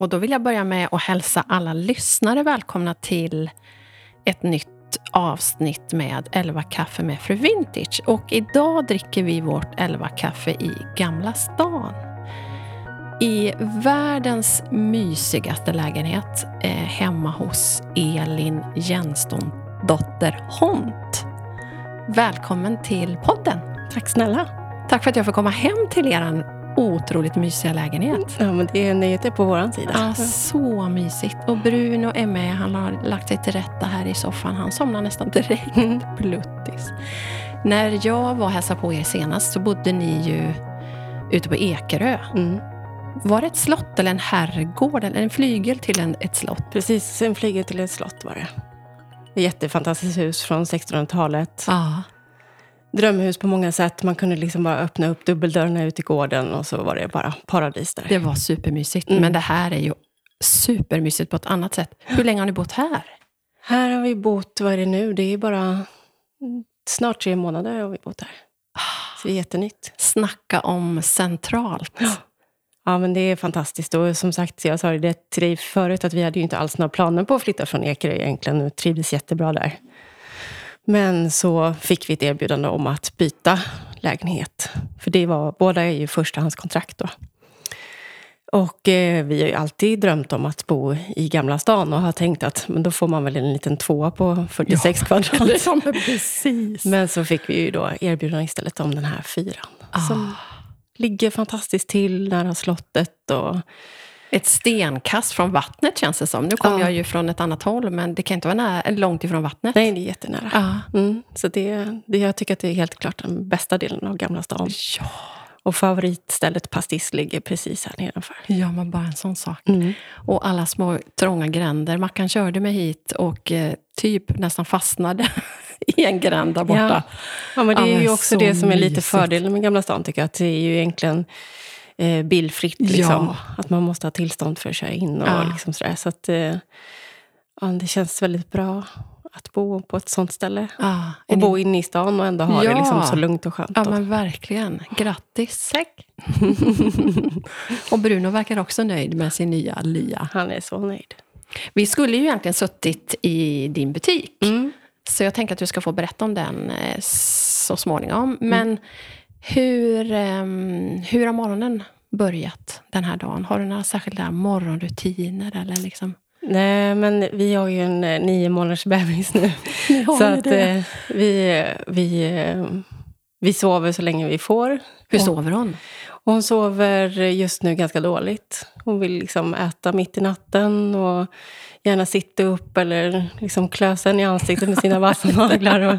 Och då vill jag börja med att hälsa alla lyssnare välkomna till ett nytt avsnitt med 11 kaffe med Fru Vintage. Och idag dricker vi vårt 11 kaffe i Gamla stan. I världens mysigaste lägenhet eh, hemma hos Elin Jenston dotter Hont. Välkommen till podden. Tack snälla. Tack för att jag får komma hem till er otroligt mysiga lägenhet. Ja, men det är nöjet på vår sida. Ja, så mysigt. Och Bruno är med. Han har lagt sig till rätta här i soffan. Han somnar nästan direkt. Mm. Pluttis. När jag var och hälsade på er senast så bodde ni ju ute på Ekerö. Mm. Var det ett slott eller en herrgård eller en flygel till en, ett slott? Precis, en flygel till ett slott var det. Ett jättefantastiskt hus från 1600-talet. Ja. Drömhus på många sätt. Man kunde liksom bara öppna upp dubbeldörrarna ut i gården och så var det bara paradis där. Det var supermysigt. Mm. Men det här är ju supermysigt på ett annat sätt. Hur länge har ni bott här? Här har vi bott, vad är det nu? Det är bara snart tre månader har vi bott här. Så det är jättenytt. Snacka om centralt. Ja, men det är fantastiskt. Och som sagt, jag sa det till dig förut, att vi hade ju inte alls några planer på att flytta från Ekerö egentligen. Och trivdes jättebra där. Men så fick vi ett erbjudande om att byta lägenhet. För det var, båda är ju förstahandskontrakt då. Och eh, vi har ju alltid drömt om att bo i Gamla stan och har tänkt att men då får man väl en liten tvåa på 46 kvadrat. Ja, men precis. Men så fick vi ju då erbjudande istället om den här fyran. Som ligger fantastiskt till nära slottet. Och, Ett stenkast från vattnet känns det som. Nu kommer Ja. jag ju från ett annat håll, men det kan inte vara nära, långt ifrån vattnet. nej, det är jättenära. Ja. Mm, så det, det, jag tycker att det är helt klart den bästa delen av Gamla stan. Ja. Och favoritstället Pastis ligger precis här nedanför. ja, men bara en sån sak. Mm. Och alla små trånga gränder. Mackan körde mig hit och eh, typ nästan fastnade i en gränd där borta. Ja. ja, men det Ja, är men ju också så det som är lite mysigt. fördelen med Gamla stan, tycker jag. Att det är ju egentligen eh, bilfritt. Liksom. Ja. Att man måste ha tillstånd för att köra in och Ja. liksom sådär. Så att, eh, ja, det känns väldigt bra att bo på ett sånt ställe. Ja, Och bo inne i stan och ändå ha det liksom så lugnt och skönt. Ja, men verkligen. Grattis. Tack. och Bruno verkar också nöjd med sin nya lya. Han är så nöjd. Vi skulle ju egentligen suttit i din butik. Mm. Så jag tänker att du ska få berätta om den eh, så småningom. Men hur, ehm, hur har morgonen börjat den här dagen? Har du några särskilda morgonrutiner? Eller liksom? Nej, men vi har ju en eh, nio månaders bebis nu. Så att eh, vi, vi, eh, vi sover så länge vi får. Hur Och- sover hon? Hon sover just nu ganska dåligt. Hon vill liksom äta mitt i natten och gärna sitta upp eller liksom klösa en i ansiktet med sina vassa naglar. Och,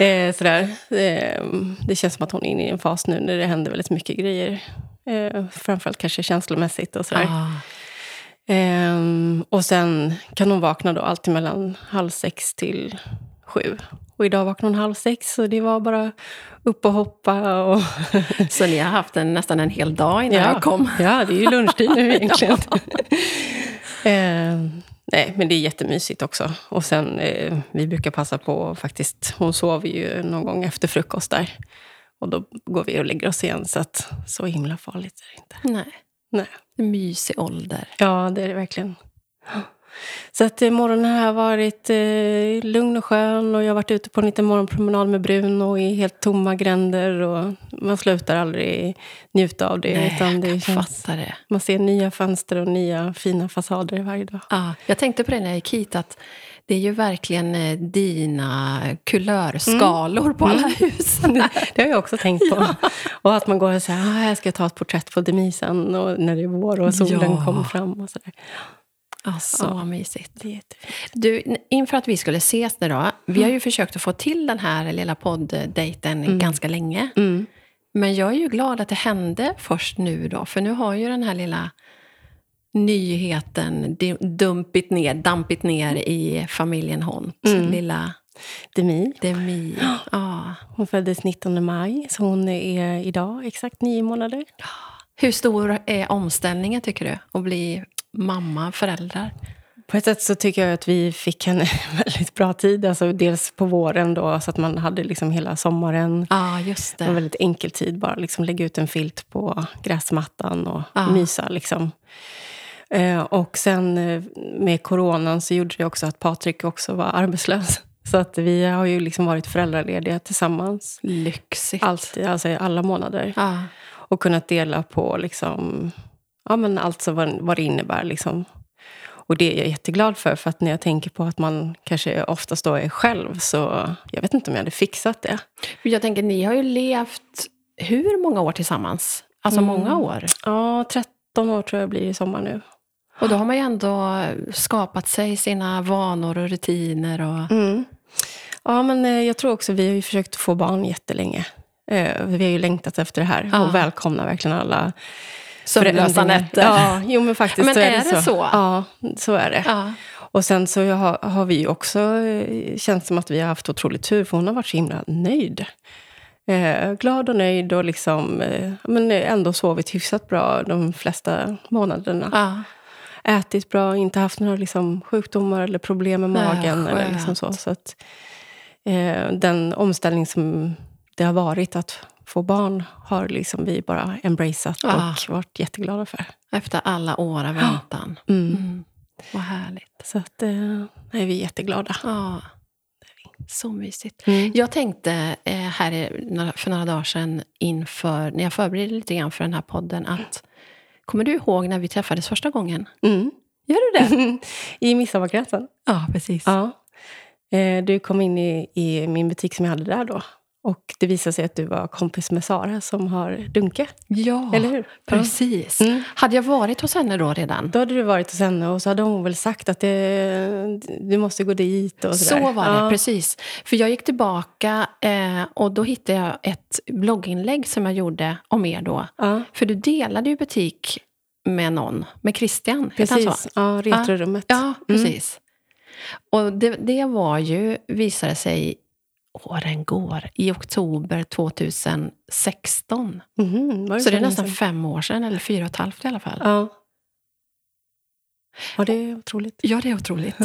eh, sådär. Eh, det känns som att hon är inne i en fas nu när det händer väldigt mycket grejer. Eh, framförallt kanske känslomässigt och sådär. Ah, Ehm, och sen kan hon vakna då alltid mellan halv sex till sju. Och idag vaknade hon halv sex, så det var bara upp och hoppa. Och så ni har haft en, nästan en hel dag innan jag kom? Ja, det är ju lunchtid nu egentligen. Ehm, nej, men det är jättemysigt också. Och sen, eh, vi brukar passa på faktiskt, hon sover ju någon gång efter frukost där. Och då går vi och lägger oss igen, så att så himla farligt är det inte. Nej, Nej. en mysig ålder. Ja, det är det verkligen. Så att eh, morgonen har varit eh, lugn och skön och jag har varit ute på en liten morgonpromenad med Bruno i helt tomma gränder och man slutar aldrig njuta av det. Nej, utan jag det kan känns, fatta det. man ser nya fönster och nya fina fasader varje dag. Ja, jag tänkte på det när jag gick hit, att det är ju verkligen eh, dina kulörskalor på alla hus. Det har jag också tänkt på. Och att man går och säger, ah, här ska jag ta ett porträtt på Demisen och när det är vår och solen Ja. kommer fram. Och så där. Ja, så Ja. mysigt. Du, inför att vi skulle ses nu då, vi har ju försökt att få till den här lilla podddejten ganska länge. Mm. Men jag är ju glad att det hände först nu då, för nu har ju den här lilla nyheten dumpit ner, dampit ner i familjen Hont. Mm. Lilla Demi, Demi. Ja. hon föddes 19 maj, så hon är idag exakt nio månader. Hur stor är omställningen, tycker du, att bli mamma, föräldrar? På ett sätt så tycker jag att vi fick en väldigt bra tid. Alltså dels på våren då, så att man hade liksom hela sommaren. Ja, just Det en väldigt enkel tid, bara liksom lägga ut en filt på gräsmattan och Ja. mysa. Liksom. Eh, och sen eh, med coronan så gjorde det också att Patrik också var arbetslös. Så att vi har ju liksom varit föräldralediga tillsammans. Lyxigt. Alltid, alltså alla månader. Ja. Och kunnat dela på liksom, ja, men allt som vad, vad det innebär. Liksom. Och det är jag jätteglad för. För att när jag tänker på att man kanske oftast då är själv så jag vet inte om jag hade fixat det. Jag tänker, ni har ju levt hur många år tillsammans? Alltså Mm. många år. Ja, 13 år tror jag blir i sommar nu. Och då har man ju ändå skapat sig sina vanor och rutiner. Och... Mm. Ja, men eh, jag tror också vi har ju försökt få barn jättelänge. Eh, Vi har ju längtat efter det här Ja. och välkomnar verkligen alla Sömnlösa nätter. Ja, jo men faktiskt Men så är, är det så. så? Ja, så är det. Ja. Och sen så har, har vi också eh, känt som att vi har haft otroligt tur, för hon har varit så himla nöjd. Eh, glad och nöjd och liksom, eh, men ändå sovit hyfsat bra de flesta månaderna. Ja. Ätit bra, inte haft några liksom, sjukdomar eller problem med Nej, magen. eller skönt. liksom så. Så att, eh, den omställning som det har varit att få barn har liksom vi bara embraceat Ah. och varit jätteglada för. Efter alla år av väntan. Mm. Mm. Vad härligt. Så att, eh, nej, vi är jätteglada. Ja. Så mysigt. Mm. Jag tänkte eh, här för några dagar sedan inför, när jag förberedde lite grann för den här podden, att Kommer du ihåg när vi träffades första gången? Mm. Gör du det? I midsommarkransen. ja, precis. Ja. Eh, Du kom in i, i min butik som jag hade där då. Och det visade sig att du var kompis med Sara som har Dunke. Ja, Eller hur? precis. Mm. Hade jag varit hos henne då redan? Då hade du varit hos henne och så hade hon väl sagt att det, du måste gå dit. Och så Så var det, ja. precis. För jag gick tillbaka eh, och då hittade jag ett blogginlägg som jag gjorde om er då. Ja, För du delade ju butik med någon, med Christian. precis. Ja, retrorummet. Ja, Mm. precis. Och det, det var ju, visade sig, åren går, i oktober 2016. Mhm, var Så det är nästan fem år sedan, eller fyra och ett halvt i alla fall. Ja. ja, det är otroligt. Ja, det är otroligt.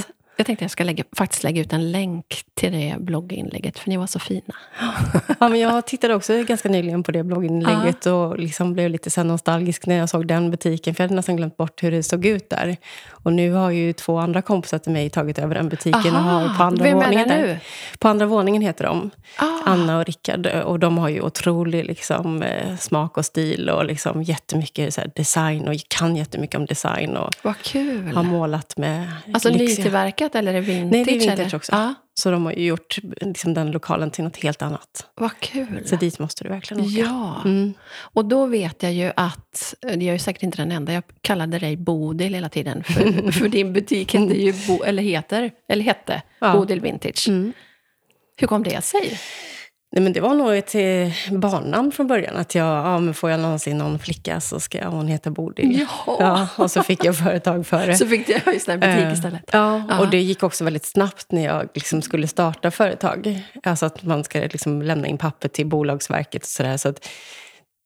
Jag tänkte jag ska lägga, faktiskt lägga ut en länk till det blogginlägget, för ni var så fina. Ja, men jag tittade också ganska nyligen på det blogginlägget och liksom blev lite så nostalgisk när jag såg den butiken. För jag hade nästan glömt bort hur det såg ut där. Och nu har ju två andra kompisar till mig tagit över den butiken och har på andra vem är våningen det där. nu? På andra våningen heter de. Ah, Anna och Rickard. Och de har ju otrolig liksom, eh, smak och stil och liksom jättemycket så design och kan jättemycket om design och vad kul. har målat med Alltså lyxiga- nytillverkat eller är det vintage? Nej, det är vintage eller? också. Ja, Så de har gjort liksom, den lokalen till något helt annat. vad kul. Så dit måste du verkligen åka. Ja, Mm. och då vet jag ju att, jag är säkert inte den enda, jag kallade dig Bodil hela tiden. För, för din butik heter ju, Bo, eller heter, eller hette, Ja. Bodil Vintage. Mm. Hur kom det sig? Nej, men det var nog ett eh, barnnamn från början. Att jag, ja, men får jag någonsin någon flicka så ska hon heta Bodil. Ja. Ja, och så fick jag företag för det. Så fick du just en butik Eh, istället. Ja, och det gick också väldigt snabbt när jag liksom skulle starta företag. Alltså att man ska liksom lämna in papper till Bolagsverket och sådär. Så att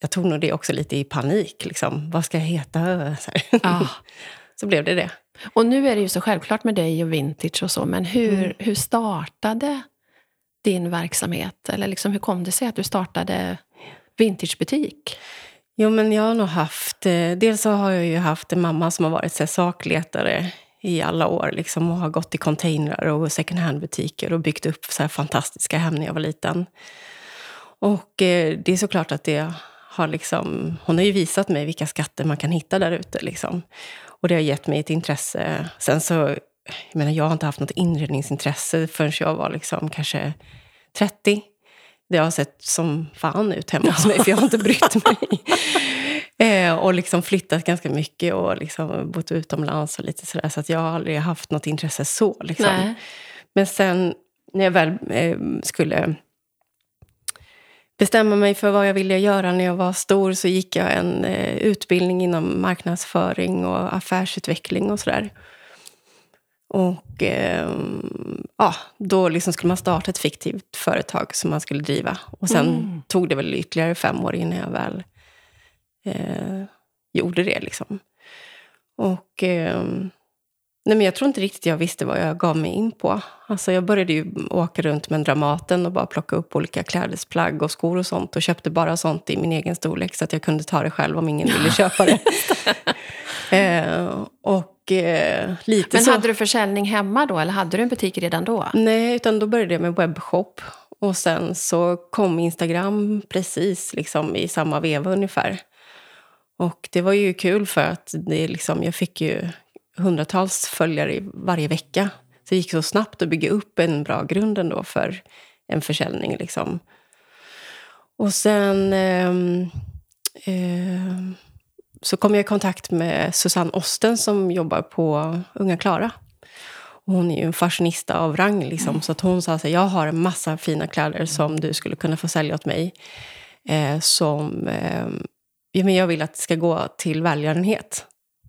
jag tog nog det också lite i panik. Liksom. Vad ska jag heta? Så. Ja. så blev det det. Och nu är det ju så självklart med dig och vintage och så, men hur, Mm. hur startade din verksamhet? Eller liksom, hur kom det sig att du startade vintagebutik? Jo, men jag har nog haft... Eh, dels så har jag ju haft en mamma som har varit så här, sakletare i alla år liksom, och har gått i containrar och second hand-butiker och byggt upp så här fantastiska hem när jag var liten. Och eh, det är såklart att det har liksom... Hon har ju visat mig vilka skatter man kan hitta där ute. Liksom. Och det har gett mig ett intresse. Sen så... Jag menar, jag har inte haft något inredningsintresse förrän jag var liksom kanske 30. Det har sett som fan ut hemma hos mig, för jag har inte brytt mig. Eh, och liksom flyttat ganska mycket och liksom bott utomlands och lite sådär. Så att jag har aldrig haft något intresse så. Liksom. Men sen när jag väl eh, skulle bestämma mig för vad jag ville göra när jag var stor så gick jag en eh, utbildning inom marknadsföring och affärsutveckling och sådär. Och eh, ja, då liksom skulle man starta ett fiktivt företag som man skulle driva. Och sen Mm. tog det väl ytterligare fem år innan jag väl eh, gjorde det. Liksom. Och eh, nej men jag tror inte riktigt jag visste vad jag gav mig in på. Alltså jag började ju åka runt med en Dramaten och bara plocka upp olika klädesplagg och skor och sånt. Och köpte bara sånt i min egen storlek så att jag kunde ta det själv om ingen ville köpa det. Eh, eh, lite Men så... hade du försäljning hemma då, eller hade du en butik redan då? Nej, utan då började jag med webbshop. Och sen så kom Instagram precis liksom i samma veva ungefär. Och det var ju kul för att det liksom, jag fick ju hundratals följare varje vecka. Så det gick så snabbt att bygga upp en bra grund ändå för en försäljning. Liksom. Och sen eh, eh, så kom jag i kontakt med Susanne Osten som jobbar på Unga Klara. Och hon är ju en fashionista av rang. Liksom. Mm. Så att hon sa att jag har en massa fina kläder som du skulle kunna få sälja åt mig. Eh, som eh, ja, men jag vill att det ska gå till välgörenhet.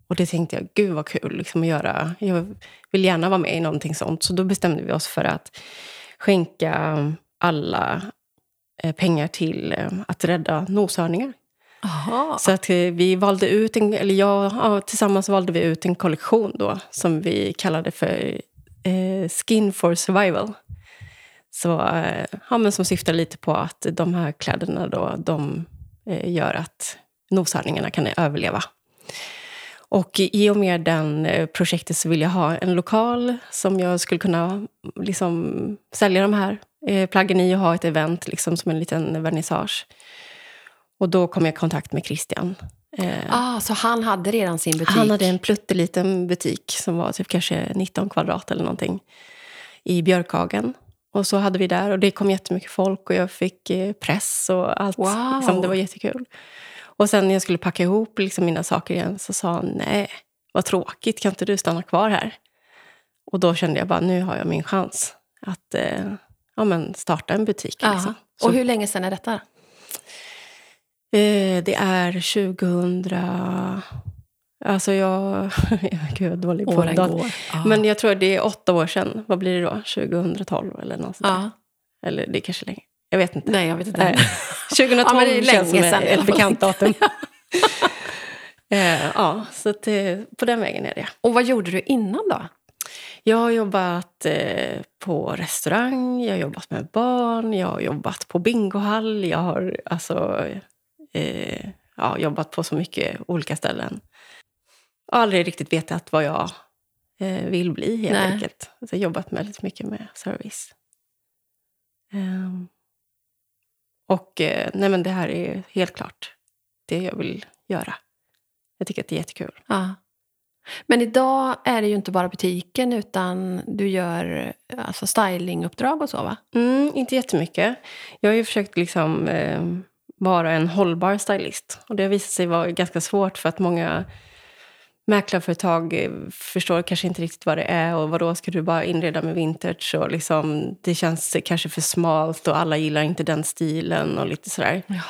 Och det tänkte jag, gud vad kul liksom, att göra. Jag vill gärna vara med i någonting sånt. Så då bestämde vi oss för att skänka alla eh, pengar till eh, att rädda noshörningar. Aha. Så att eh, vi valde ut, en, eller jag, ja, tillsammans valde vi ut en kollektion då som vi kallade för eh, Skin for survival. Så, eh, ja, men som syftar lite på att de här kläderna då, de eh, gör att noshörningarna kan överleva. Och i och med den eh, projektet så vill jag ha en lokal som jag skulle kunna liksom, sälja de här eh, plaggen i och ha ett event liksom, som en liten vernissage. Och då kom jag i kontakt med Christian. Eh, ah, så han hade redan sin butik? Han hade en plutteliten butik som var typ kanske 19 kvadrat eller någonting i Björkhagen. Och så hade vi där och det kom jättemycket folk och jag fick eh, press och allt. Wow. Liksom, det var jättekul. Och sen när jag skulle packa ihop liksom mina saker igen så sa han nej, vad tråkigt, kan inte du stanna kvar här? Och då kände jag bara, nu har jag min chans att eh, ja, men starta en butik. Liksom. Och hur länge sedan är detta? Eh, det är 2000... Alltså jag... Gud, jag dålig på går. Ja. Men jag tror det är åtta år sedan. Vad blir det då? 2012 eller något sånt. Ja. Eller det är kanske länge. Jag vet inte. Nej, jag vet inte. Nej. 2012 Ja, men det är känns länge som sedan. ett bekant datum. Eh, ja, så att, eh, på den vägen är det. Och vad gjorde du innan då? Jag har jobbat eh, på restaurang, jag har jobbat med barn, jag har jobbat på bingohall. Jag har alltså, eh, ja, jobbat på så mycket olika ställen. Jag har aldrig riktigt vetat vad jag eh, vill bli helt Nej. enkelt. Så jag har jobbat väldigt mycket med service. Ehm, och eh, nej men det här är helt klart det jag vill göra. Jag tycker att det är jättekul. Ja. Men idag är det ju inte bara butiken utan du gör alltså stylinguppdrag och så va? Mm, inte jättemycket. Jag har ju försökt liksom, eh, vara en hållbar stylist. Och det har visat sig vara ganska svårt för att många mäklarföretag eh, förstår kanske inte riktigt vad det är. Och vad då ska du bara inreda med vintage? Och liksom, det känns kanske för smalt och alla gillar inte den stilen och lite sådär. Ja,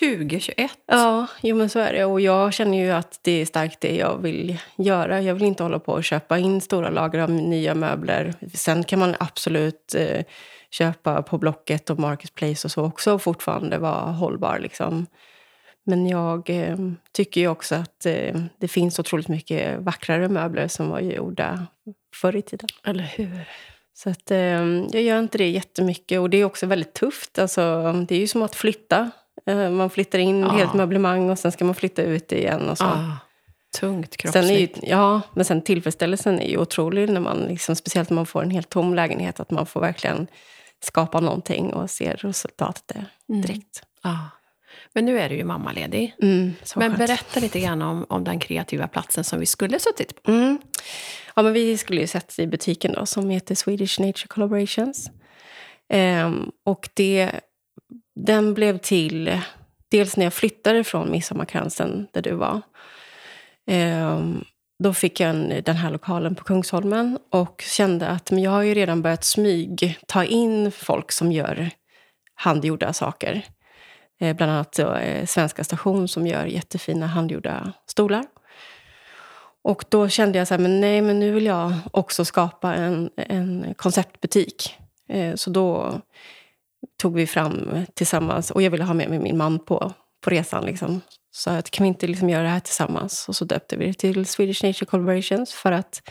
2021? Ja, jo men så är det. Och jag känner ju att det är starkt det jag vill göra. Jag vill inte hålla på och köpa in stora lager av nya möbler. Sen kan man absolut eh, köpa på Blocket och Marketplace och så också och fortfarande vara hållbar. Liksom. Men jag eh, tycker ju också att eh, det finns otroligt mycket vackrare möbler som var gjorda förr i tiden. Eller hur? Så att, eh, jag gör inte det jättemycket. Och det är också väldigt tufft. Alltså, det är ju som att flytta. Eh, man flyttar in Ja. helt möblemang och sen ska man flytta ut det igen. Och så. Ah, tungt Sen är ju, kroppsligt. ja, men sen tillfredsställelsen är ju otrolig, när man, liksom, speciellt när man får en helt tom lägenhet. Att man får verkligen skapa någonting och se resultatet Mm. direkt. Ja. Men nu är du ju mammaledig. Mm, Men skönt. berätta lite grann om, om den kreativa platsen som vi skulle suttit på. Mm. Ja, men vi skulle ju sätta i butiken då, som heter Swedish Nature Collaborations. Ehm, och det, den blev till dels när jag flyttade från Midsommarkransen, där du var. Ehm, då fick jag en, den här lokalen på Kungsholmen och kände att men jag har ju redan börjat smyg ta in folk som gör handgjorda saker. Eh, bland annat då, eh, Svenska Station som gör jättefina handgjorda stolar. Och då kände jag så här, men nej, men nu vill jag också skapa en, en konceptbutik. Eh, så då tog vi fram tillsammans, och jag ville ha med mig min man på, på resan. Liksom. Så att kan vi inte liksom göra det här tillsammans? Och så döpte vi det till Swedish Nature Collaborations för att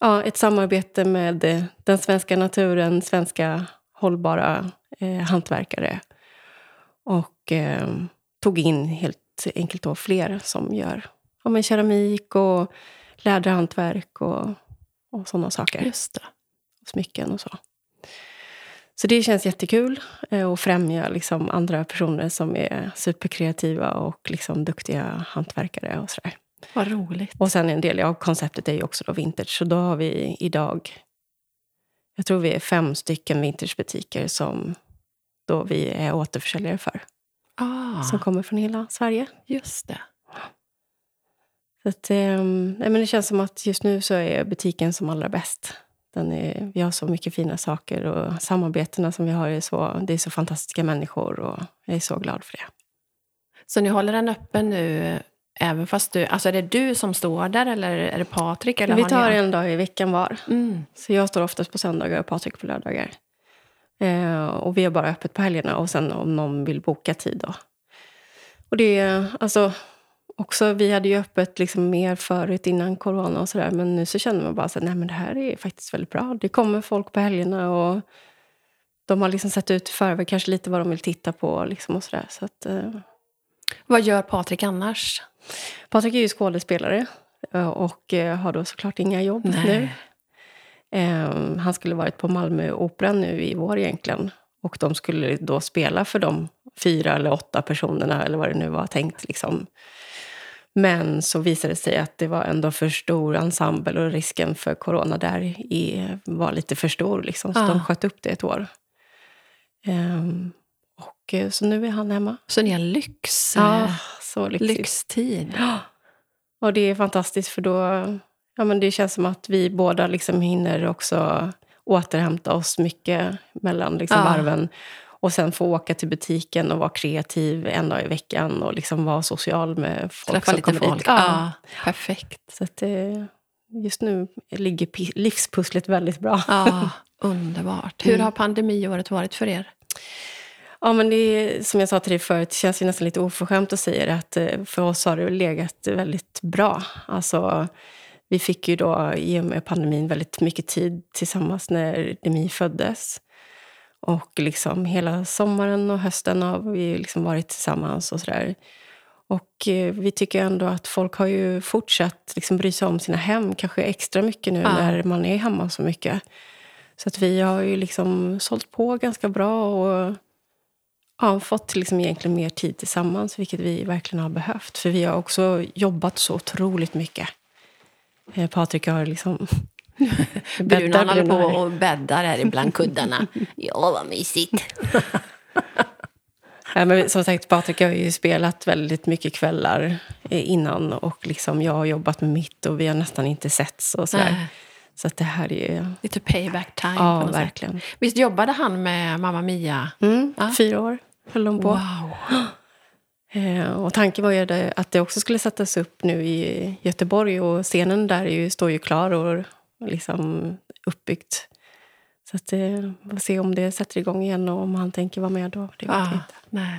ja, ett samarbete med eh, den svenska naturen, svenska hållbara eh, hantverkare. Och eh, tog in helt enkelt då fler som gör ja, men keramik och läderhantverk och, och sådana saker. Just det. Smycken och så. Så det känns jättekul eh, att främja liksom andra personer som är superkreativa och liksom duktiga hantverkare och sådär. Vad roligt. Och sen en del av konceptet är ju också då vintage. Så då har vi idag, jag tror vi är fem stycken vintagebutiker som då vi är återförsäljare för. Ah, Som kommer från hela Sverige. just det. Så att, eh, men det känns som att just nu så är butiken som allra bäst. Den är, vi har så mycket fina saker och samarbetena som vi har är så, det är så fantastiska människor och jag är så glad för det. Så ni håller den öppen nu, även fast du... Alltså är det du som står där eller är det Patrik? Eller vi tar en dag i veckan var. Mm. Så jag står oftast på söndagar och Patrik på lördagar. Eh, och vi har bara öppet på helgerna och sen om någon vill boka tid då. Och det är alltså också, vi hade ju öppet liksom mer förut innan corona och sådär. Men nu så känner man bara så nej men det här är faktiskt väldigt bra. Det kommer folk på helgerna och de har liksom sett ut i förväg kanske lite vad de vill titta på liksom och sådär. Så att, eh, Vad gör Patrik annars? Patrik är ju skådespelare eh, och eh, har då såklart inga jobb nu. Eh, han skulle varit på Malmö Operan nu i vår egentligen. Och de skulle då spela för de fyra eller åtta personerna, eller vad det nu var tänkt. Liksom. Men så visade det sig att det var ändå för stor ensemble och risken för corona där i, var lite för stor. Liksom, så Ah. de sköt upp det ett år. Ehm, och, eh, så nu är han hemma. Så ni har lyx, Ja, eh, så lyxigt. lyxtid. Ja. Och det är fantastiskt för då, ja men det känns som att vi båda liksom hinner också återhämta oss mycket mellan liksom Ja. varven. Och sen få åka till butiken och vara kreativ en dag i veckan och liksom vara social med folk Träffa som lite kommer folk. dit. Ja. perfekt. Så att det, just nu ligger livspusslet väldigt bra. Ja, underbart. Hur Mm. har pandemiåret varit för er? Ja, men det är, som jag sa till dig förut, det känns ju nästan lite oförskämt att säga det, att eh, för oss har det legat väldigt bra. Alltså, vi fick ju då i och med pandemin väldigt mycket tid tillsammans när Demi föddes. Och liksom hela sommaren och hösten har vi liksom varit tillsammans och sådär. Och eh, vi tycker ändå att folk har ju fortsatt liksom bry sig om sina hem, kanske extra mycket nu Ja. när man är hemma så mycket. Så att vi har ju liksom sålt på ganska bra och ja, fått liksom egentligen mer tid tillsammans, vilket vi verkligen har behövt. För vi har också jobbat så otroligt mycket. Eh, Patrik har liksom... Brunan håller på och bäddar här ibland kuddarna. Ja, vad mysigt. Ja, men som sagt, Patrik har ju spelat väldigt mycket kvällar innan och liksom jag har jobbat med mitt och vi har nästan inte setts och sådär. Så att det här är... Lite payback time Ja, något sätt. verkligen. Visst jobbade han med Mamma Mia? Mm, Ja. Fyra år höll de på. Wow. Eh, och tanken var ju att det också skulle sättas upp nu i Göteborg och scenen där är ju, står ju klar och liksom uppbyggt. Så att, eh, får se om det sätter igång igen och om han tänker vara med då. Det Ah, nej,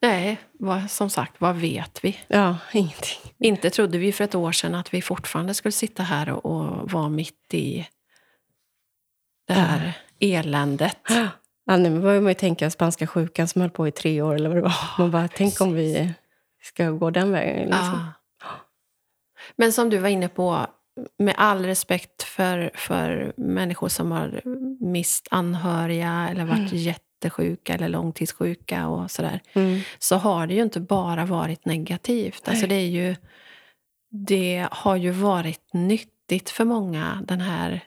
nej vad, som sagt, vad vet vi? Ja, ingenting. Inte trodde vi för ett år sedan att vi fortfarande skulle sitta här och, och vara mitt i det här eländet. Ja, nu börjar man ju tänka spanska sjukan som höll på i tre år eller vad det var. Man bara, tänk om vi ska gå den vägen. Liksom. Ja. Men som du var inne på, med all respekt för, för människor som har mist anhöriga eller varit jättesjuka eller långtidssjuka och sådär, Mm. så har det ju inte bara varit negativt. Alltså det, är ju, det har ju varit nyttigt för många, den här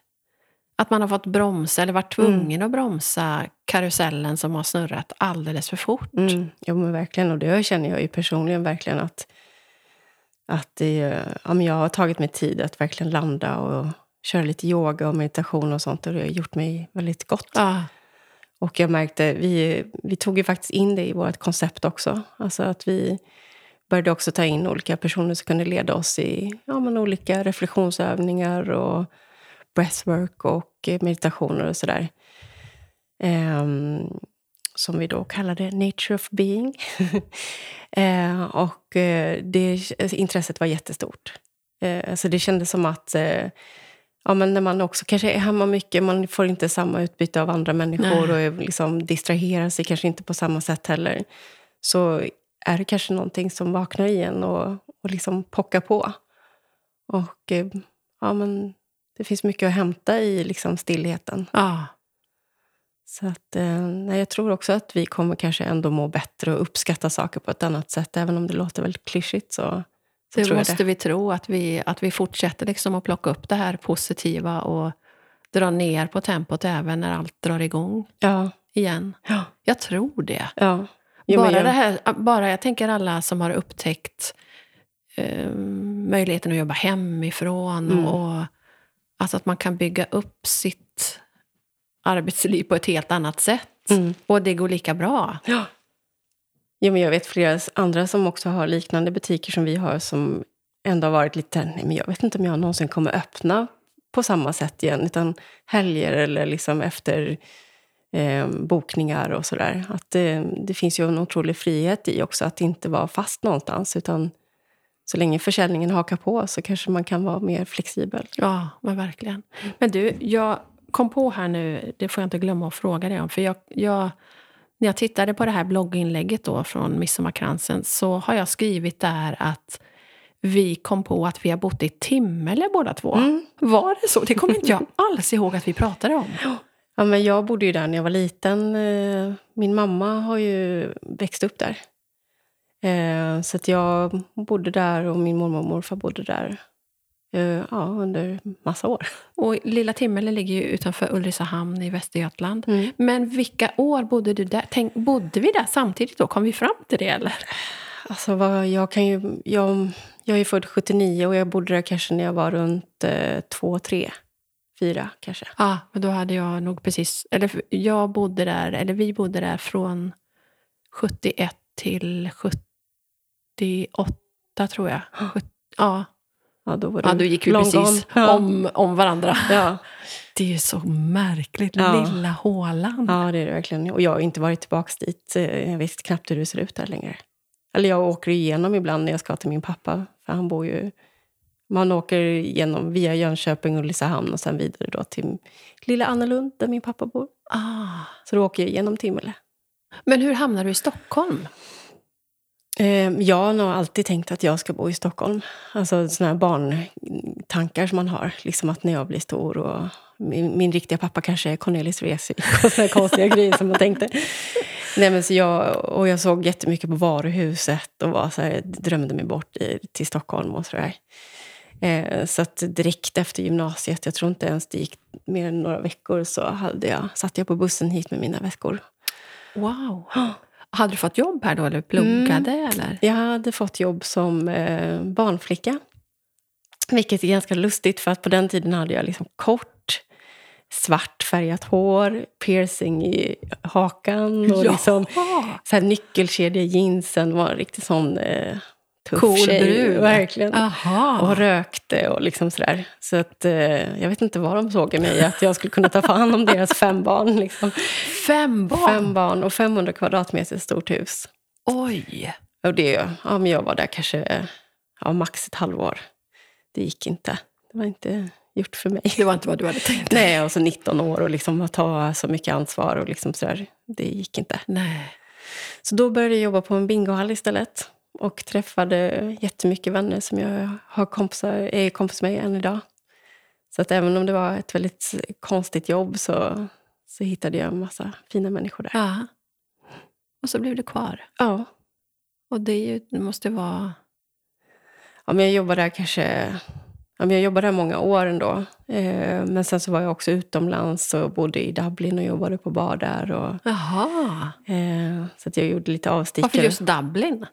att man har fått bromsa eller varit tvungen att bromsa karusellen som har snurrat alldeles för fort. Mm, jo, men verkligen. Och det känner jag ju personligen verkligen att, att det, ja, men jag har tagit mig tid att verkligen landa och köra lite yoga och meditation och sånt. Och det har gjort mig väldigt gott. Ja. Och jag märkte, vi, vi tog ju faktiskt in det i vårt koncept också. Alltså att vi började också ta in olika personer som kunde leda oss i ja, men olika reflektionsövningar och breathwork och meditationer och sådär. Ehm, som vi då kallade Nature of Being. eh, och eh, det, intresset var jättestort. Eh, så det kändes som att eh, ja, men när man också kanske är hemma mycket, man får inte samma utbyte av andra människor Nej. och liksom distraherar sig kanske inte på samma sätt heller. Så är det kanske någonting som vaknar igen och, och liksom pockar på. Och eh, ja, men det finns mycket att hämta i liksom stillheten. Ja. Så att, eh, nej, jag tror också att vi kommer kanske ändå må bättre och uppskatta saker på ett annat sätt. Även om det låter väldigt klyschigt så, så Det tror jag måste det. vi tro, att vi, att vi fortsätter liksom att plocka upp det här positiva och dra ner på tempot även när allt drar igång Ja, igen. ja, Jag tror det. ja. Jo, bara, jag- det här, bara jag tänker alla som har upptäckt eh, möjligheten att jobba hemifrån Mm. och, och alltså att man kan bygga upp sitt arbetsliv på ett helt annat sätt. Mm. Och det går lika bra. Ja. ja, men jag vet flera andra som också har liknande butiker som vi har som ändå har varit lite, nej men jag vet inte om jag någonsin kommer öppna på samma sätt igen. Utan helger eller liksom efter eh, bokningar och sådär. Att det, det finns ju en otrolig frihet i också att inte vara fast någonstans. Utan så länge försäljningen hakar på så kanske man kan vara mer flexibel. Ja, men verkligen. Men du, jag kom på här nu, det får jag inte glömma att fråga dig om. För jag, jag, när jag tittade på det här blogginlägget då från Midsommarkransen så har jag skrivit där att vi kom på att vi har bott i Timmele båda två. Mm. Var det så? Det kommer inte jag alls ihåg att vi pratade om. Ja, men jag bodde ju där när jag var liten. Eh, Min mamma har ju växt upp där. Eh, Så jag bodde där och min mormor och morfar bodde där ja, under massa år. Och lilla Timmele ligger ju utanför Ulricehamn i Västergötland. Mm. Men vilka år bodde du där? Tänk, bodde vi där samtidigt då? Kom vi fram till det eller? Alltså, vad, jag, kan ju, jag, jag är född 79 och jag bodde där kanske när jag var runt eh, två, tre, fyra kanske. Ja, men då hade jag nog precis... Eller jag bodde där, eller vi bodde där från 71 till 78 tror jag. Sjut- Ja, Ja, då var du ja då gick vi precis. Ja. om, om varandra. Ja. Det är ju så märkligt, Ja. lilla hålan. ja, det är det verkligen. Och jag har inte varit tillbaka dit. Eh, Jag vet knappt hur det ser ut där längre. Eller jag åker igenom ibland när jag ska till min pappa. För han bor ju... Man åker igenom via Jönköping och Ulricehamn och sen vidare då till lilla Annelund där min pappa bor. Ah. Så då åker jag igenom Timmele. Men hur hamnade du i Stockholm? Eh, jag har nog alltid tänkt att jag ska bo i Stockholm. Alltså såna här barntankar som man har. Liksom att när jag blir stor och min, min riktiga pappa kanske är Cornelis Vreeswijk och såna konstiga grejer som man tänkte. Nej, men så jag, och jag såg jättemycket på varuhuset och var så här, drömde mig bort i, till Stockholm och sådär. Eh, så att direkt efter gymnasiet, jag tror inte ens det gick mer än några veckor, så hade jag, satt jag på bussen hit med mina väskor. Wow. Hade du fått jobb här då, eller pluggade? Mm. Eller? Jag hade fått jobb som eh, barnflicka. Vilket är ganska lustigt, för att på den tiden hade jag liksom kort, svart färgat hår, piercing i hakan och liksom så här nyckelkedja i jeansen. var en riktigt sån eh, tuff Cool tjej. brud. Verkligen. Aha. Och rökte och liksom sådär. Så att, eh, jag vet inte vad de såg i mig, att jag skulle kunna ta hand om deras fem barn. Liksom. Fem barn? Fem barn och 500 kvadratmeter stort hus. Oj! Och det, ja, men jag var där kanske ja, max ett halvår. Det gick inte. Det var inte gjort för mig. Det var inte vad du hade tänkt. Nej, och så 19 år och liksom att ta så mycket ansvar. och liksom sådär. Det gick inte. Nej. Så då började jag jobba på en bingohall istället. Och träffade jättemycket vänner som jag har kompisar, är kompis med än idag. Så att även om det var ett väldigt konstigt jobb så, så hittade jag en massa fina människor där. Ja. Och så blev du kvar. Ja. Och det, är ju, det måste vara... Ja, men jag jobbade där kanske... Ja, jag jobbade där många år ändå. Eh, men sen så var jag också utomlands och bodde i Dublin och jobbade på bar där. Och, Jaha. eh, så att jag gjorde lite avstickare. Varför just Dublin?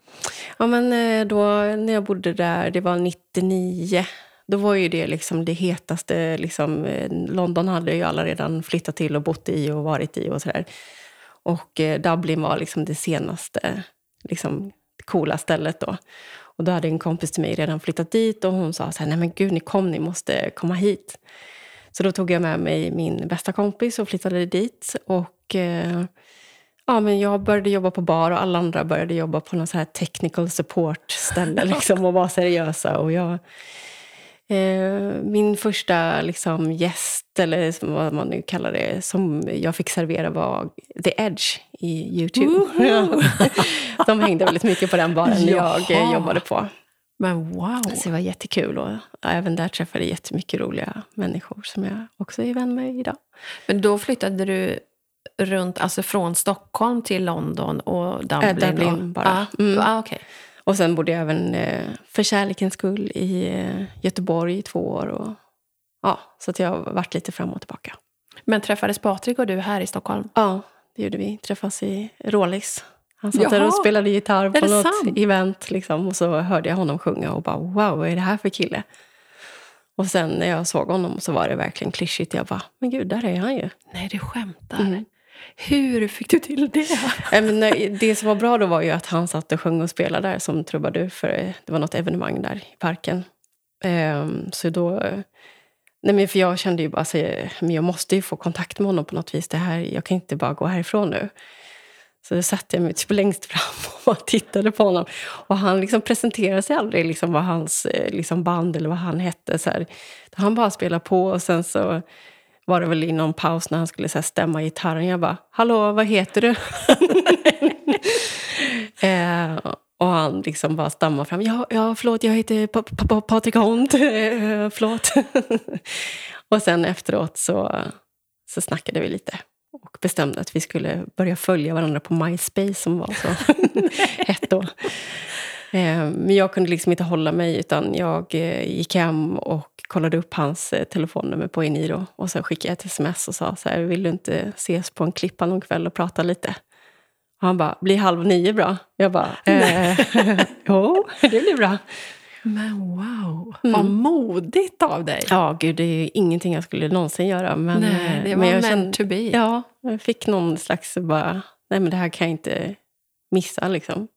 Ja, men eh, då när jag bodde där, det var 99. Då var ju det liksom det hetaste. Liksom, London hade ju alla redan flyttat till och bott i och varit i och sådär. Och Dublin var liksom det senaste liksom, coola stället då. Och då hade en kompis till mig redan flyttat dit och hon sa så här, nej men gud, ni kom, ni måste komma hit. Så då tog jag med mig min bästa kompis och flyttade dit. Och eh, ja, men jag började jobba på bar och alla andra började jobba på någon så här technical support-ställe liksom, och var seriösa. Och jag min första liksom, gäst, eller vad man nu kallar det, som jag fick servera var The Edge i Youtube. De hängde väldigt mycket på den baren jag eh, Jaha. jobbade på. Men wow! Så det var jättekul. Och även där träffade jag jättemycket roliga människor som jag också är vän med idag. Men då flyttade du runt, alltså från Stockholm till London och Dublin? Äh, Dublin bara. Ah, Mm. ah, okej. Och sen bodde jag även eh, för kärlekens skull i eh, Göteborg i två år. Och, ja, så att jag har varit lite fram och tillbaka. Men träffades Patrik och du här i Stockholm? Ja, det gjorde vi. Träffas i Rålis. Han satt där Jaha. och spelade gitarr på något sant? event. Liksom, och så hörde jag honom sjunga och bara wow, vad är det här för kille? Och sen när jag såg honom så var det verkligen klyschigt. Jag bara, men gud, där är han ju. Nej, du skämtar. Mm. Hur fick du till det? Men det som var bra då var ju att han satt och sjöng och spelade där som trubadur. För eh, det var något evenemang där i parken. Så då... Nej, men för jag kände ju bara att alltså, jag måste ju få kontakt med honom på något vis. Det här, jag kan inte bara gå härifrån nu. Så då satte jag mig typ längst fram och tittade på honom. Och han liksom presenterade sig aldrig liksom vad hans eh, liksom band eller vad han hette. Så här. Han bara spelade på och sen så var det väl i någon paus när han skulle så här, stämma gitarren. Jag bara, hallå, vad heter du? eh, och han liksom bara stammar fram. Ja, ja förlåt, jag heter pa pa pa Patrik Hont. Eh, förlåt. och sen efteråt så, så snackade vi lite och bestämde att vi skulle börja följa varandra på MySpace som var så hett då. Eh, Men jag kunde liksom inte hålla mig utan jag eh, gick hem och kollade upp hans eh, telefonnummer på Eniro. Och sen skickade jag ett sms och sa så här, vill du inte ses på en klippa någon kväll och prata lite? Och han bara, blir halv nio bra? Jag bara, eh, jo, det blir bra. Men wow, Mm. vad modigt av dig. Ja, gud, det är ju ingenting jag skulle någonsin göra. Men, Nej, eh, det men var jag meant kände- to be. Ja, jag fick någon slags bara, nej men det här kan jag inte missa liksom.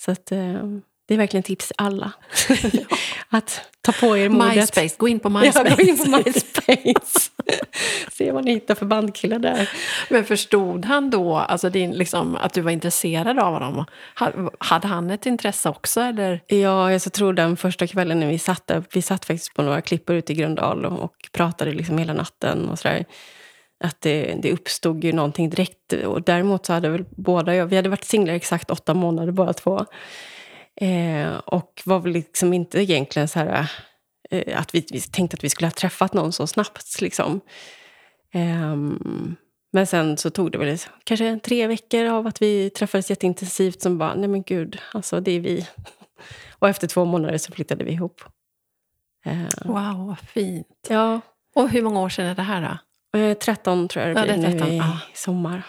Så att, eh, det är verkligen tips till alla. att ta på er modet. MySpace, gå in på Ja, MySpace. gå in på MySpace. Se vad ni hittar för bandkillar där. Men förstod han då alltså din, liksom, att du var intresserad av honom? Ha- Hade han ett intresse också? Eller? Ja, jag så tror den första kvällen när vi satt där, vi satt faktiskt på några klippor ute i Gröndal och, och pratade liksom hela natten och sådär. Att det, det uppstod ju någonting direkt. Och däremot så hade väl båda, vi hade varit singlar exakt åtta månader båda två. Eh, och var väl liksom inte egentligen så här eh, att vi, vi tänkte att vi skulle ha träffat någon så snabbt liksom. Ehm, men sen så tog det väl kanske tre veckor av att vi träffades jätteintensivt som bara, nej men gud, alltså det är vi. Och efter två månader så flyttade vi ihop. Eh, Wow, vad fint. ja, Och hur många år sedan är det här då? eh, 13 tror jag det Ja, blir det är nu 13, i ja. sommar.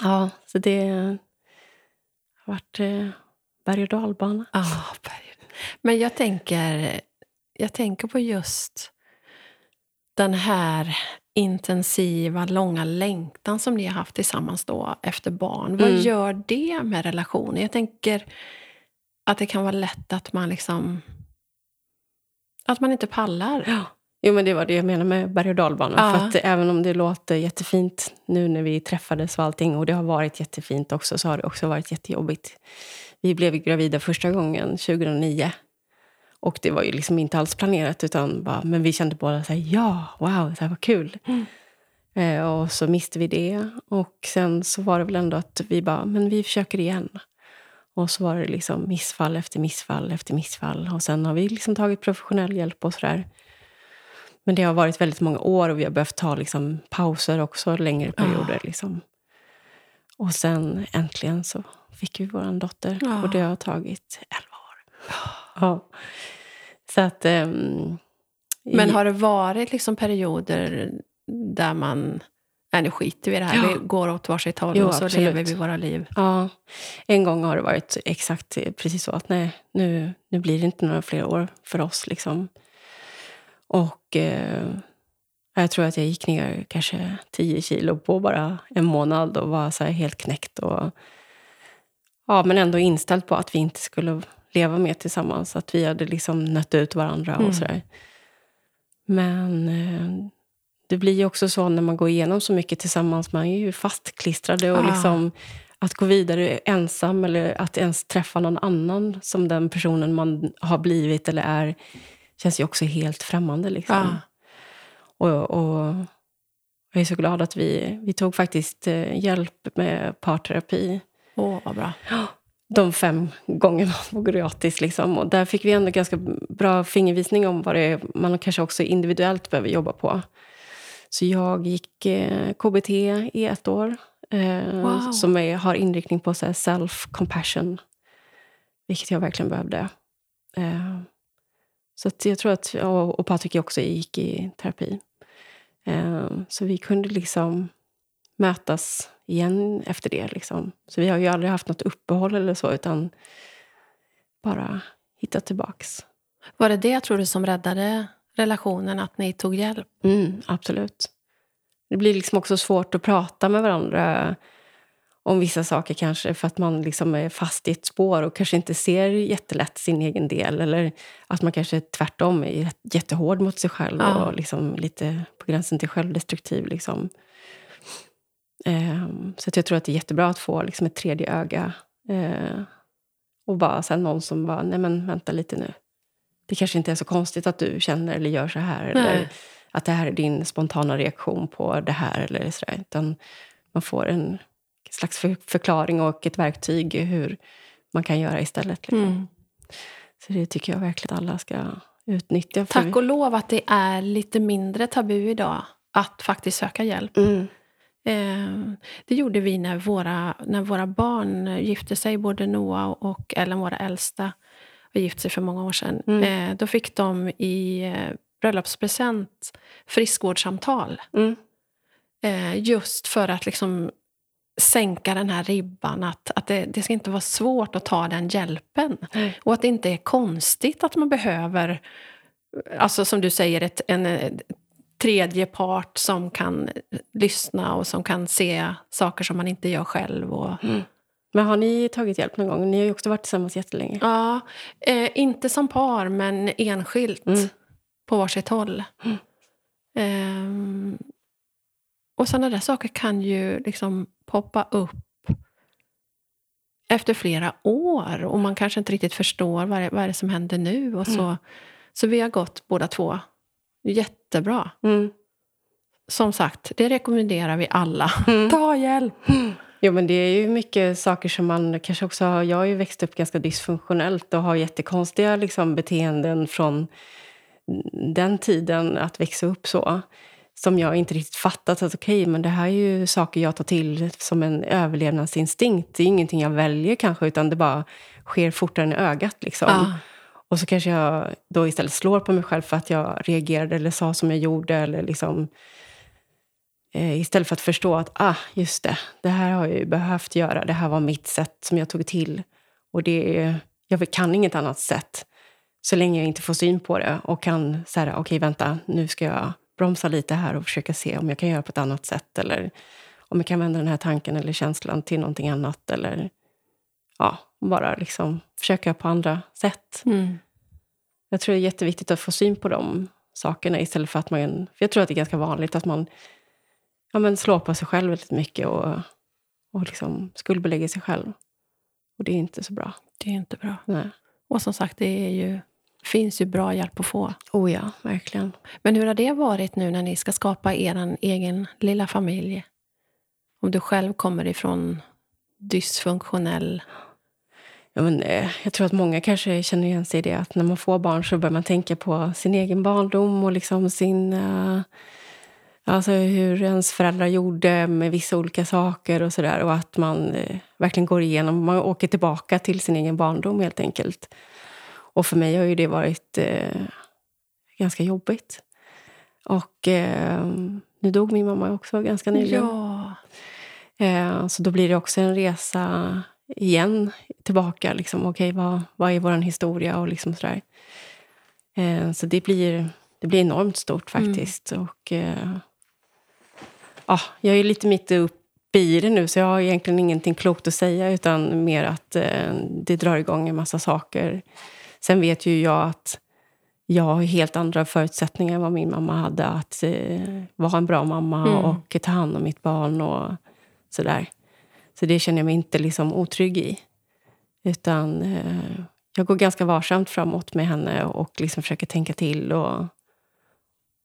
Ja, så det har varit eh, berg och dalbana. Ah, berg- Men jag tänker, jag tänker på just den här intensiva, långa längtan som ni har haft tillsammans då efter barn. Vad Mm. gör det med relationen? Jag tänker att det kan vara lätt att man liksom... Att man inte pallar. Ja. Jo, men det var det jag menade med berg och dalbana. Ja. För att även om det låter jättefint nu när vi träffades och allting, och det har varit jättefint också, så har det också varit jättejobbigt. Vi blev gravida första gången 2009. Och det var ju liksom inte alls planerat, utan bara, men vi kände båda så här, ja, wow, det här var kul. Mm. Eh, och så miste vi det. Och sen så var det väl ändå att vi bara, men vi försöker igen. Och så var det liksom missfall efter missfall efter missfall. Och sen har vi liksom tagit professionell hjälp och sådär. Men det har varit väldigt många år och vi har behövt ta liksom pauser också, längre perioder. Liksom. Och sen äntligen så fick vi vår dotter. Ja. Och det har tagit 11 år. Ja. Så att... ehm, Men har det varit liksom perioder där man... Nej, nu skiter vi i det här. Ja. Vi går åt varsitt håll Jo, och så absolut. lever vi våra liv. Ja, en gång har det varit exakt precis så att nej, nu, nu blir det inte några fler år för oss. Liksom. Och eh, jag tror att jag gick ner kanske 10 kilo på bara en månad och var så helt knäckt. Och, ja, men ändå inställd på att vi inte skulle leva mer tillsammans. Att vi hade liksom nött ut varandra Mm. och sådär. Men eh, det blir ju också så när man går igenom så mycket tillsammans. Man är ju fastklistrade och Ah. liksom att gå vidare ensam eller att ens träffa någon annan som den personen man har blivit eller är känns ju också helt främmande. Liksom. Ja. Och, och jag är så glad att vi, vi tog faktiskt eh, hjälp med parterapi Åh, vad bra. de fem gångerna på gratis. Liksom. Och där fick vi ändå ganska bra fingervisning om vad det är man kanske också individuellt behöver jobba på. Så jag gick eh, KBT i ett år. Eh, Wow. Som är, har inriktning på self-compassion. Vilket jag verkligen behövde. Eh, så jag tror att, och, och Patrik också gick i terapi. Eh, så vi kunde liksom mötas igen efter det. Liksom. Så vi har ju aldrig haft något uppehåll eller så, utan bara hittat tillbaks. Var det det, tror du, som räddade relationen, att ni tog hjälp? Mm, absolut. Det blir liksom också svårt att prata med varandra om vissa saker kanske för att man liksom är fast i ett spår och kanske inte ser jättelätt sin egen del. Eller att man kanske tvärtom är jättehård mot sig själv Ja. och liksom lite på gränsen till självdestruktiv. Liksom. Ehm, så jag tror att det är jättebra att få liksom ett tredje öga. Eh, och bara sen någon som bara, nej men vänta lite nu. Det kanske inte är så konstigt att du känner eller gör så här. Eller Nej. att det här är din spontana reaktion på det här. Eller så där. Utan man får en slags för, förklaring och ett verktyg hur man kan göra istället. Liksom. Mm. Så det tycker jag verkligen alla ska utnyttja. Tack och lov att det är lite mindre tabu idag att faktiskt söka hjälp. Mm. Eh, det gjorde vi när våra, när våra barn gifte sig, både Noah och Ellen, våra äldsta, och gifte sig för många år sedan. Mm. Eh, då fick de i eh, bröllopspresent friskvårdssamtal. Mm. Just för att liksom sänka den här ribban. Att, att det, det ska inte vara svårt att ta den hjälpen. Nej. Och att det inte är konstigt att man behöver, alltså som du säger, ett, en eh, tredje part som kan lyssna och som kan se saker som man inte gör själv. Och, Men har ni tagit hjälp någon gång? Ni har ju också varit tillsammans jättelänge. ja, eh, inte som par, men enskilt Mm. på varsitt håll. Ehm, och sådana där saker kan ju liksom poppa upp efter flera år och man kanske inte riktigt förstår vad det, vad är det som händer nu. Och så, så vi har gått båda två jättebra. Mm. Som sagt, det rekommenderar vi alla. Mm. Ta hjälp! Jo, men det är ju mycket saker som man kanske också har... Jag har ju växt upp ganska dysfunktionellt och har jättekonstiga liksom, beteenden från den tiden att växa upp så. Som jag inte riktigt fattat att okej, men det här är ju saker jag tar till som en överlevnadsinstinkt. Det är ingenting jag väljer kanske, utan det bara sker fortare än ögat. Liksom. Ja. Och så kanske jag då istället slår på mig själv för att jag reagerade eller sa som jag gjorde. Eller liksom, eh, istället för att förstå att ah, just det, det här har jag ju behövt göra. Det här var mitt sätt som jag tog till. Och det, jag kan inget annat sätt så länge jag inte får syn på det och kan säga okej vänta, nu ska jag bromsa lite här och försöka se om jag kan göra på ett annat sätt. Eller om jag kan vända den här tanken eller känslan till någonting annat. Eller ja, bara liksom försöka på andra sätt. Mm. Jag tror det är jätteviktigt att få syn på de sakerna istället för att man... För jag tror att det är ganska vanligt att man ja, men slår på sig själv väldigt mycket och, och liksom skuldbelägger sig själv. Och det är inte så bra. Det är inte bra. Nej. Och som sagt, det är ju, finns ju bra hjälp att få. Oh ja, verkligen. Men hur har det varit nu när ni ska skapa er egen lilla familj? Om du själv kommer ifrån dysfunktionell... Ja, men, eh, jag tror att många kanske känner igen sig i det. Att när man får barn så börjar man tänka på sin egen barndom och liksom sin... eh, alltså hur ens föräldrar gjorde med vissa olika saker och sådär. Och att man eh, verkligen går igenom, man åker tillbaka till sin egen barndom helt enkelt. Och för mig har ju det varit eh, ganska jobbigt. Och eh, nu dog min mamma också ganska nyligen. Ja. Eh, så då blir det också en resa igen tillbaka. Liksom, Okej, vad, vad är vår historia? och liksom sådär. Eh, så det blir, det blir enormt stort faktiskt. Och, eh, ja, jag är lite mitt uppe i det nu så jag har egentligen ingenting klokt att säga utan mer att eh, det drar igång en massa saker. Sen vet ju jag att jag har helt andra förutsättningar än vad min mamma hade. Att eh, vara en bra mamma Mm. och ta hand om mitt barn och sådär. Så det känner jag mig inte liksom otrygg i. Utan eh, jag går ganska varsamt framåt med henne och liksom försöker tänka till. Och,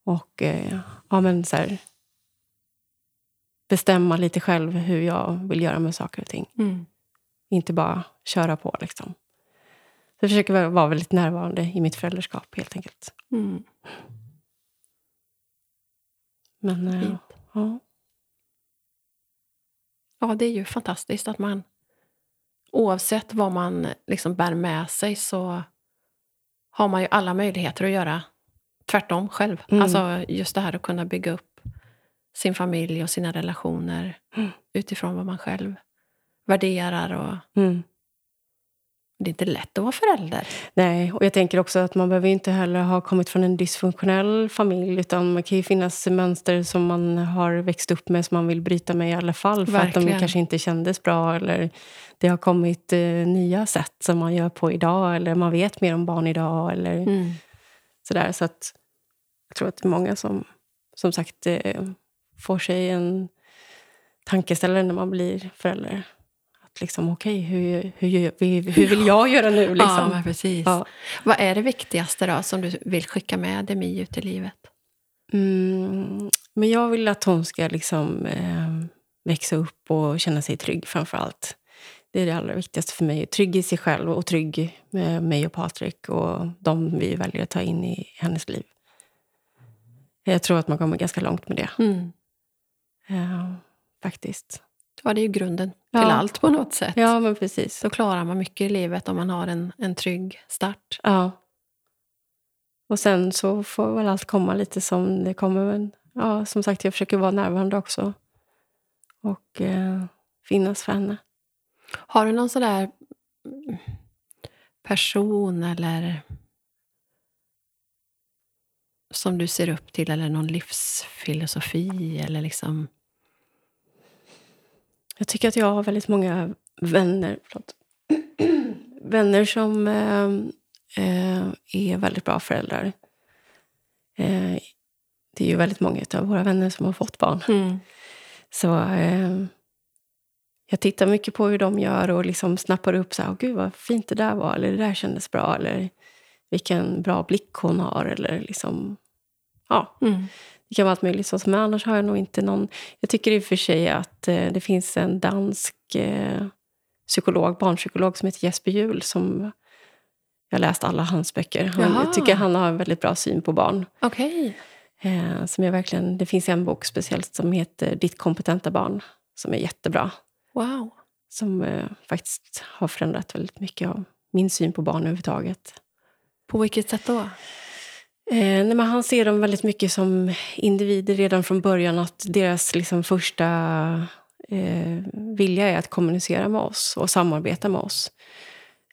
och eh, ja, men så här, bestämma lite själv hur jag vill göra med saker och ting. Mm. Inte bara köra på. Liksom. Så jag försöker vara väldigt närvarande i mitt föräldraskap helt enkelt. Mm. Men, Fint. ja. Ja, det är ju fantastiskt att man oavsett vad man liksom bär med sig så har man ju alla möjligheter att göra tvärtom själv. Mm. Alltså just det här att kunna bygga upp sin familj och sina relationer Mm. utifrån vad man själv värderar. Och Mm. Det är inte lätt att vara förälder. Nej, och jag tänker också att man behöver inte heller ha kommit från en dysfunktionell familj. Utan det kan ju finnas mönster som man har växt upp med som man vill bryta med i alla fall. För att de Verkligen. kanske inte kändes bra. Eller det har kommit eh, nya sätt som man gör på idag. Eller man vet mer om barn idag. Eller Mm. sådär. Så att jag tror att det är många som som sagt eh, får sig en tankeställare när man blir förälder. Liksom, okej, hur, hur, gör vi- hur vill jag göra nu? Ja, Liksom? men precis. Ja. Vad är det viktigaste då som du vill skicka med Demi ut i livet? Mm, men jag vill att hon ska liksom, eh, växa upp och känna sig trygg framför allt. Det är det allra viktigaste för mig. Trygg i sig själv och trygg med mig och Patrik och de vi väljer att ta in i hennes liv. Jag tror att man kommer ganska långt med det. Mm. Eh, faktiskt. Ja, det är ju grunden till Ja. allt på något sätt. Ja, men precis. Så klarar man mycket i livet om man har en, en trygg start. Ja. Och sen så får väl allt komma lite som det kommer. Men ja, som sagt, jag försöker vara närvarande också. Och eh, finnas för henne. Har du någon sån där mm, person eller som du ser upp till eller någon livsfilosofi eller liksom... Jag tycker att jag har väldigt många vänner. Förlåt. vänner som eh, eh, är väldigt bra föräldrar. Eh, det är ju väldigt många av våra vänner som har fått barn. Mm. Så eh, jag tittar mycket på hur de gör och liksom snappar upp så här, "Åh, gud vad fint det där var, eller det där kändes bra, eller vilken bra blick hon har, eller liksom, ja, Mm. Det kan vara allt möjligt. Så, men annars har jag nog inte någon... Jag tycker i och för sig att eh, det finns en dansk eh, psykolog, barnpsykolog som heter Jesper Juhl som jag har läst alla hans böcker. Han, Jaha. jag tycker han har en väldigt bra syn på barn. Okej. Eh, som jag verkligen, det finns en bok speciellt som heter Ditt kompetenta barn som är jättebra. Wow. Som eh, faktiskt har förändrat väldigt mycket av min syn på barn överhuvudtaget. På vilket sätt då? Eh, nej, han ser dem väldigt mycket som individer redan från början. Att deras liksom, första eh, vilja är att kommunicera med oss och samarbeta med oss.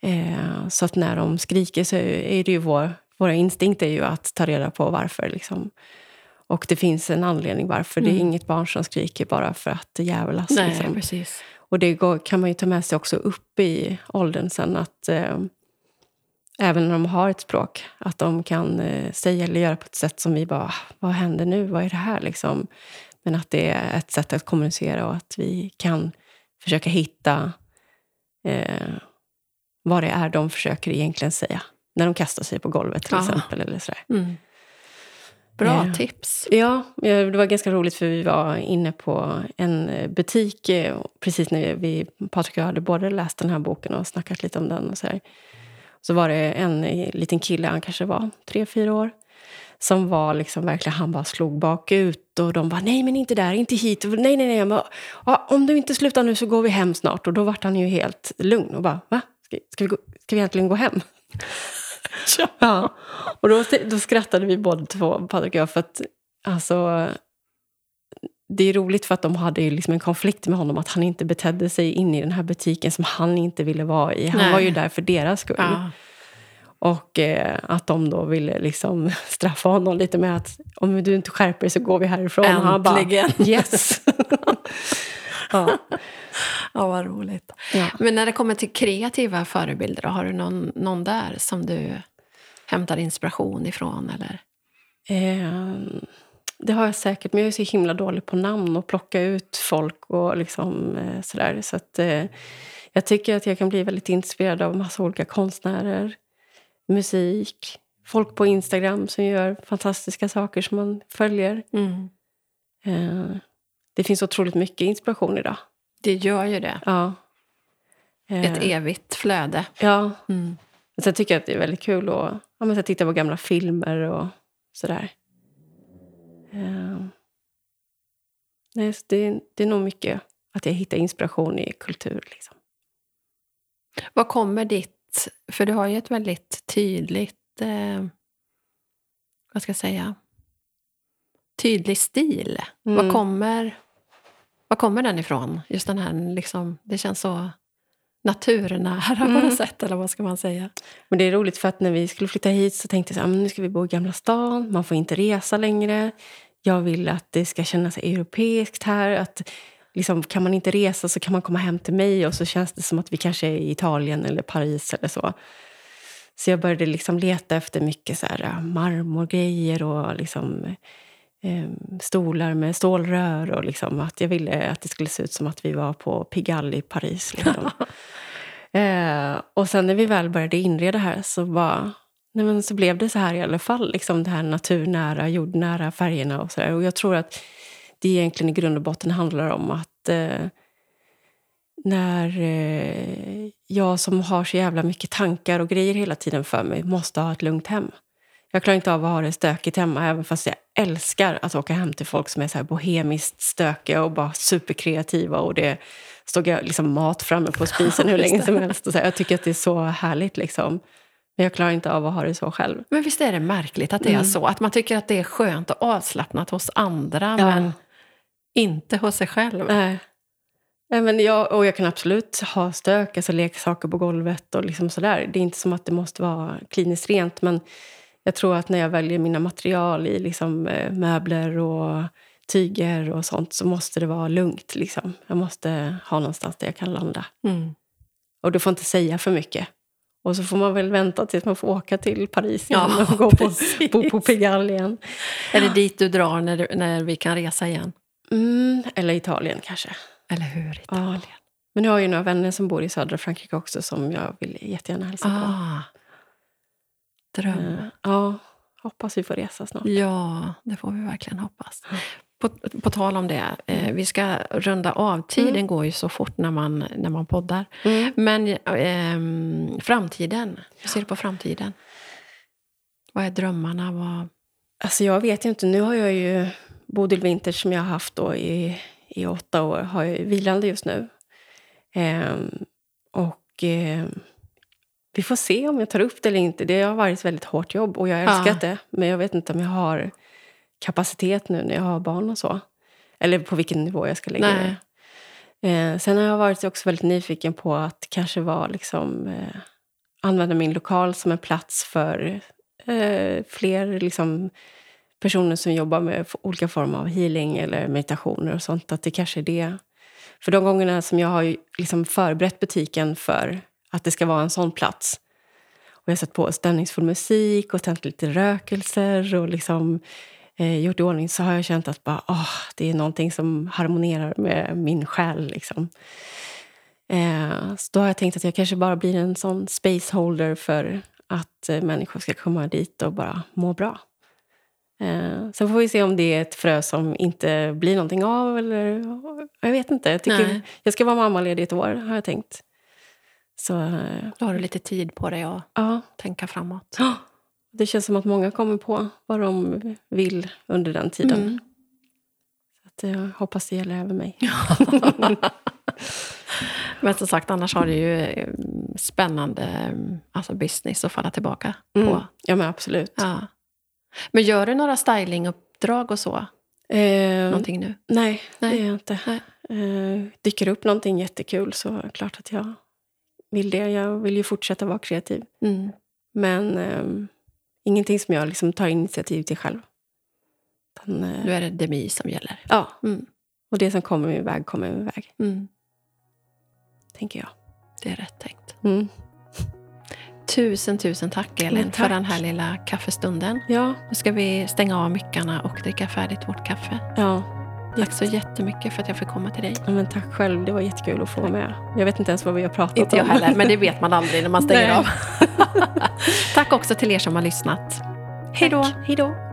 Eh, så att när de skriker så är det ju vår, våra instinkter är ju att ta reda på varför. Liksom. Och det finns en anledning varför. Det är Mm. inget barn som skriker bara för att djävulas. Nej, liksom. precis. Och det går, kan man ju ta med sig också upp i åldern sen. att eh, Även när de har ett språk, att de kan eh, säga eller göra på ett sätt som vi bara, "Ah, vad händer nu? Vad är det här? Liksom. Men att det är ett sätt att kommunicera och att vi kan försöka hitta eh, vad det är de försöker egentligen säga. När de kastar sig på golvet till Ja. exempel. Eller sådär. Mm. Bra Eh, tips. Ja, eh, det var ganska roligt för vi var inne på en eh, butik precis när vi, Patrik och jag hade både läst den här boken och snackat lite om den. Och så, här. Så var det en eh, liten kille, han kanske var tre, fyra år, som var liksom verkligen, han bara slog bakut och de bara nej men inte där, inte hit, nej nej nej, bara, "Ja, om du inte slutar nu så går vi hem snart. Och då vart han ju helt lugn och bara va? Ska, ska, vi, gå, ska vi egentligen gå hem? Ja. Och då, då skrattade vi båda två, Patrik och jag, för att alltså, det är roligt för att de hade ju liksom en konflikt med honom, att han inte betedde sig in i den här butiken som han inte ville vara i. Han Nej. var ju där för deras skull. Ja. Och eh, att de då ville liksom straffa honom lite med att om du inte skärper dig så går vi härifrån. Och han bara, Äntligen. yes! ja. ja, vad roligt. Ja. Men när det kommer till kreativa förebilder, har du någon, någon där som du hämtar inspiration ifrån? Eller? Eh, det har jag säkert, men jag är så himla dålig på namn och plocka ut folk och liksom eh, sådär. Så att, eh, jag tycker att jag kan bli väldigt inspirerad av massa olika konstnärer, musik, folk på Instagram som gör fantastiska saker som man följer. Mm. Eh, det finns otroligt mycket inspiration idag. Det gör ju det. Ja. Ett Eh, evigt flöde. ja. Mm. Sen tycker jag att det är väldigt kul att ja, titta på gamla filmer och sådär. Eh, nej, så det, det är nog mycket att jag hittar inspiration i kultur. Liksom. Vad kommer ditt... För du har ju ett väldigt tydligt... Eh, vad ska jag säga? Tydlig stil. Mm. Vad, kommer, vad kommer den ifrån? Just den här, liksom, det känns så naturnära på Mm. något sätt, eller vad ska man säga? Men det är roligt för att när vi skulle flytta hit så tänkte jag här, "Men nu ska vi bo i Gamla stan, man får inte resa längre. Jag vill att det ska kännas europeiskt här. Att liksom, kan man inte resa så kan man komma hem till mig och så känns det som att vi kanske är i Italien eller Paris eller så. Så jag började liksom leta efter mycket så här, äh, marmorgrejer och liksom, eh, stolar med stålrör. Och liksom att jag ville att det skulle se ut som att vi var på Pigalle i Paris. Liksom. Eh, och sen när vi väl började inreda här så, bara, nej men så blev det så här i alla fall. Liksom det här naturnära, jordnära färgerna och så där. Och jag tror att det egentligen i grund och botten handlar om att eh, när eh, jag som har så jävla mycket tankar och grejer hela tiden för mig måste ha ett lugnt hem. Jag klarar inte av att ha det stökigt hemma även fast jag älskar att åka hem till folk som är så här bohemiskt stökiga och bara superkreativa. Och det står liksom mat framme på spisen hur länge som helst. Och så här, jag tycker att det är så härligt. Liksom. Men jag klarar inte av att ha det så själv. Men visst är det märkligt att det är Mm. så? Att man tycker att det är skönt och avslappnat hos andra, Ja. men inte hos sig själv. Nej. Nej, men jag, och jag kan absolut ha stök, alltså leksaker på golvet och liksom sådär. Det är inte som att det måste vara kliniskt rent, men jag tror att när jag väljer mina material i liksom, eh, möbler och tyger och sånt så måste det vara lugnt. Liksom. Jag måste ha någonstans där jag kan landa. Mm. Och du får inte säga för mycket. Och så får man väl vänta tills man får åka till Paris igen Ja, och gå på, precis. bo på Pigalle igen. Är det dit du drar när, du, när vi kan resa igen? Mm, eller Italien kanske. Eller hur? Italien. Men nu har jag ju några vänner som bor i södra Frankrike också som jag vill jättegärna hälsa på. Ah, dröm. Eh, Ja, hoppas vi får resa snart. Ja, det får vi verkligen hoppas. På, på tal om det, eh, vi ska runda av. Tiden Mm. går ju så fort när man, när man poddar. Mm. Men ehm, framtiden, hur ser du på framtiden? Vad är drömmarna? Vad... Alltså jag vet ju inte. Nu har jag ju Bodil Vintage som jag har haft då i, i åtta år. Har jag vilande just nu. Ehm, och ehm, vi får se om jag tar upp det eller inte. Det har varit ett väldigt hårt jobb och jag har Ja. älskat det. Men jag vet inte om jag har kapacitet nu när jag har barn och så. Eller på vilken nivå jag ska lägga Nej. det. Eh, sen har jag varit också väldigt nyfiken på att kanske vara liksom, eh, använda min lokal som en plats för eh, fler liksom, personer som jobbar med olika former av healing eller meditationer och sånt. Att det kanske är det. För de gångerna som jag har liksom förberett butiken för att det ska vara en sån plats och jag har satt på stämningsfull musik och tänt lite rökelser och liksom, eh, gjort i ordning så har jag känt att bara, åh, det är någonting som harmonerar med min själ. Liksom. Eh, så då har jag tänkt att jag kanske bara blir en sån spaceholder för att eh, människor ska komma dit och bara må bra. Eh, sen får vi se om det är ett frö som inte blir någonting av. Eller, jag vet inte. Jag, tycker, jag ska vara mammaledig ett år, har jag tänkt. Så eh, Då har du lite tid på dig att ja, tänka framåt. Det känns som att många kommer på vad de vill under den tiden. Mm. Så att jag hoppas det gäller även mig. Men som sagt, annars har du ju eh, spännande eh, alltså business att falla tillbaka Mm. på. Ja, men absolut. Ja. Men gör du några stylinguppdrag och så? Eh, Någonting nu? nej, Nej. det är jag inte. Eh, dyker upp någonting jättekul så är det klart att jag vill det. Jag vill ju fortsätta vara kreativ. Mm. Men eh, ingenting som jag liksom tar initiativ till själv. Utan, eh, Nu är det Demi som gäller. ja, Mm. och det som kommer min väg kommer min väg, Mm. tänker jag. Det är rätt tänkt. Mm. Tusen, tusen tack Elin tack. för den här lilla kaffestunden. Ja, Nu ska vi stänga av mickarna och dricka färdigt vårt kaffe. ja. Tack så jättemycket för att jag fick komma till dig. Men tack själv, det var jättekul att få vara med. Jag vet inte ens vad vi har pratat Inte jag om. heller, men det vet man aldrig när man stänger Nej. av. tack också till er som har lyssnat. Hej då! Tack. Hej då!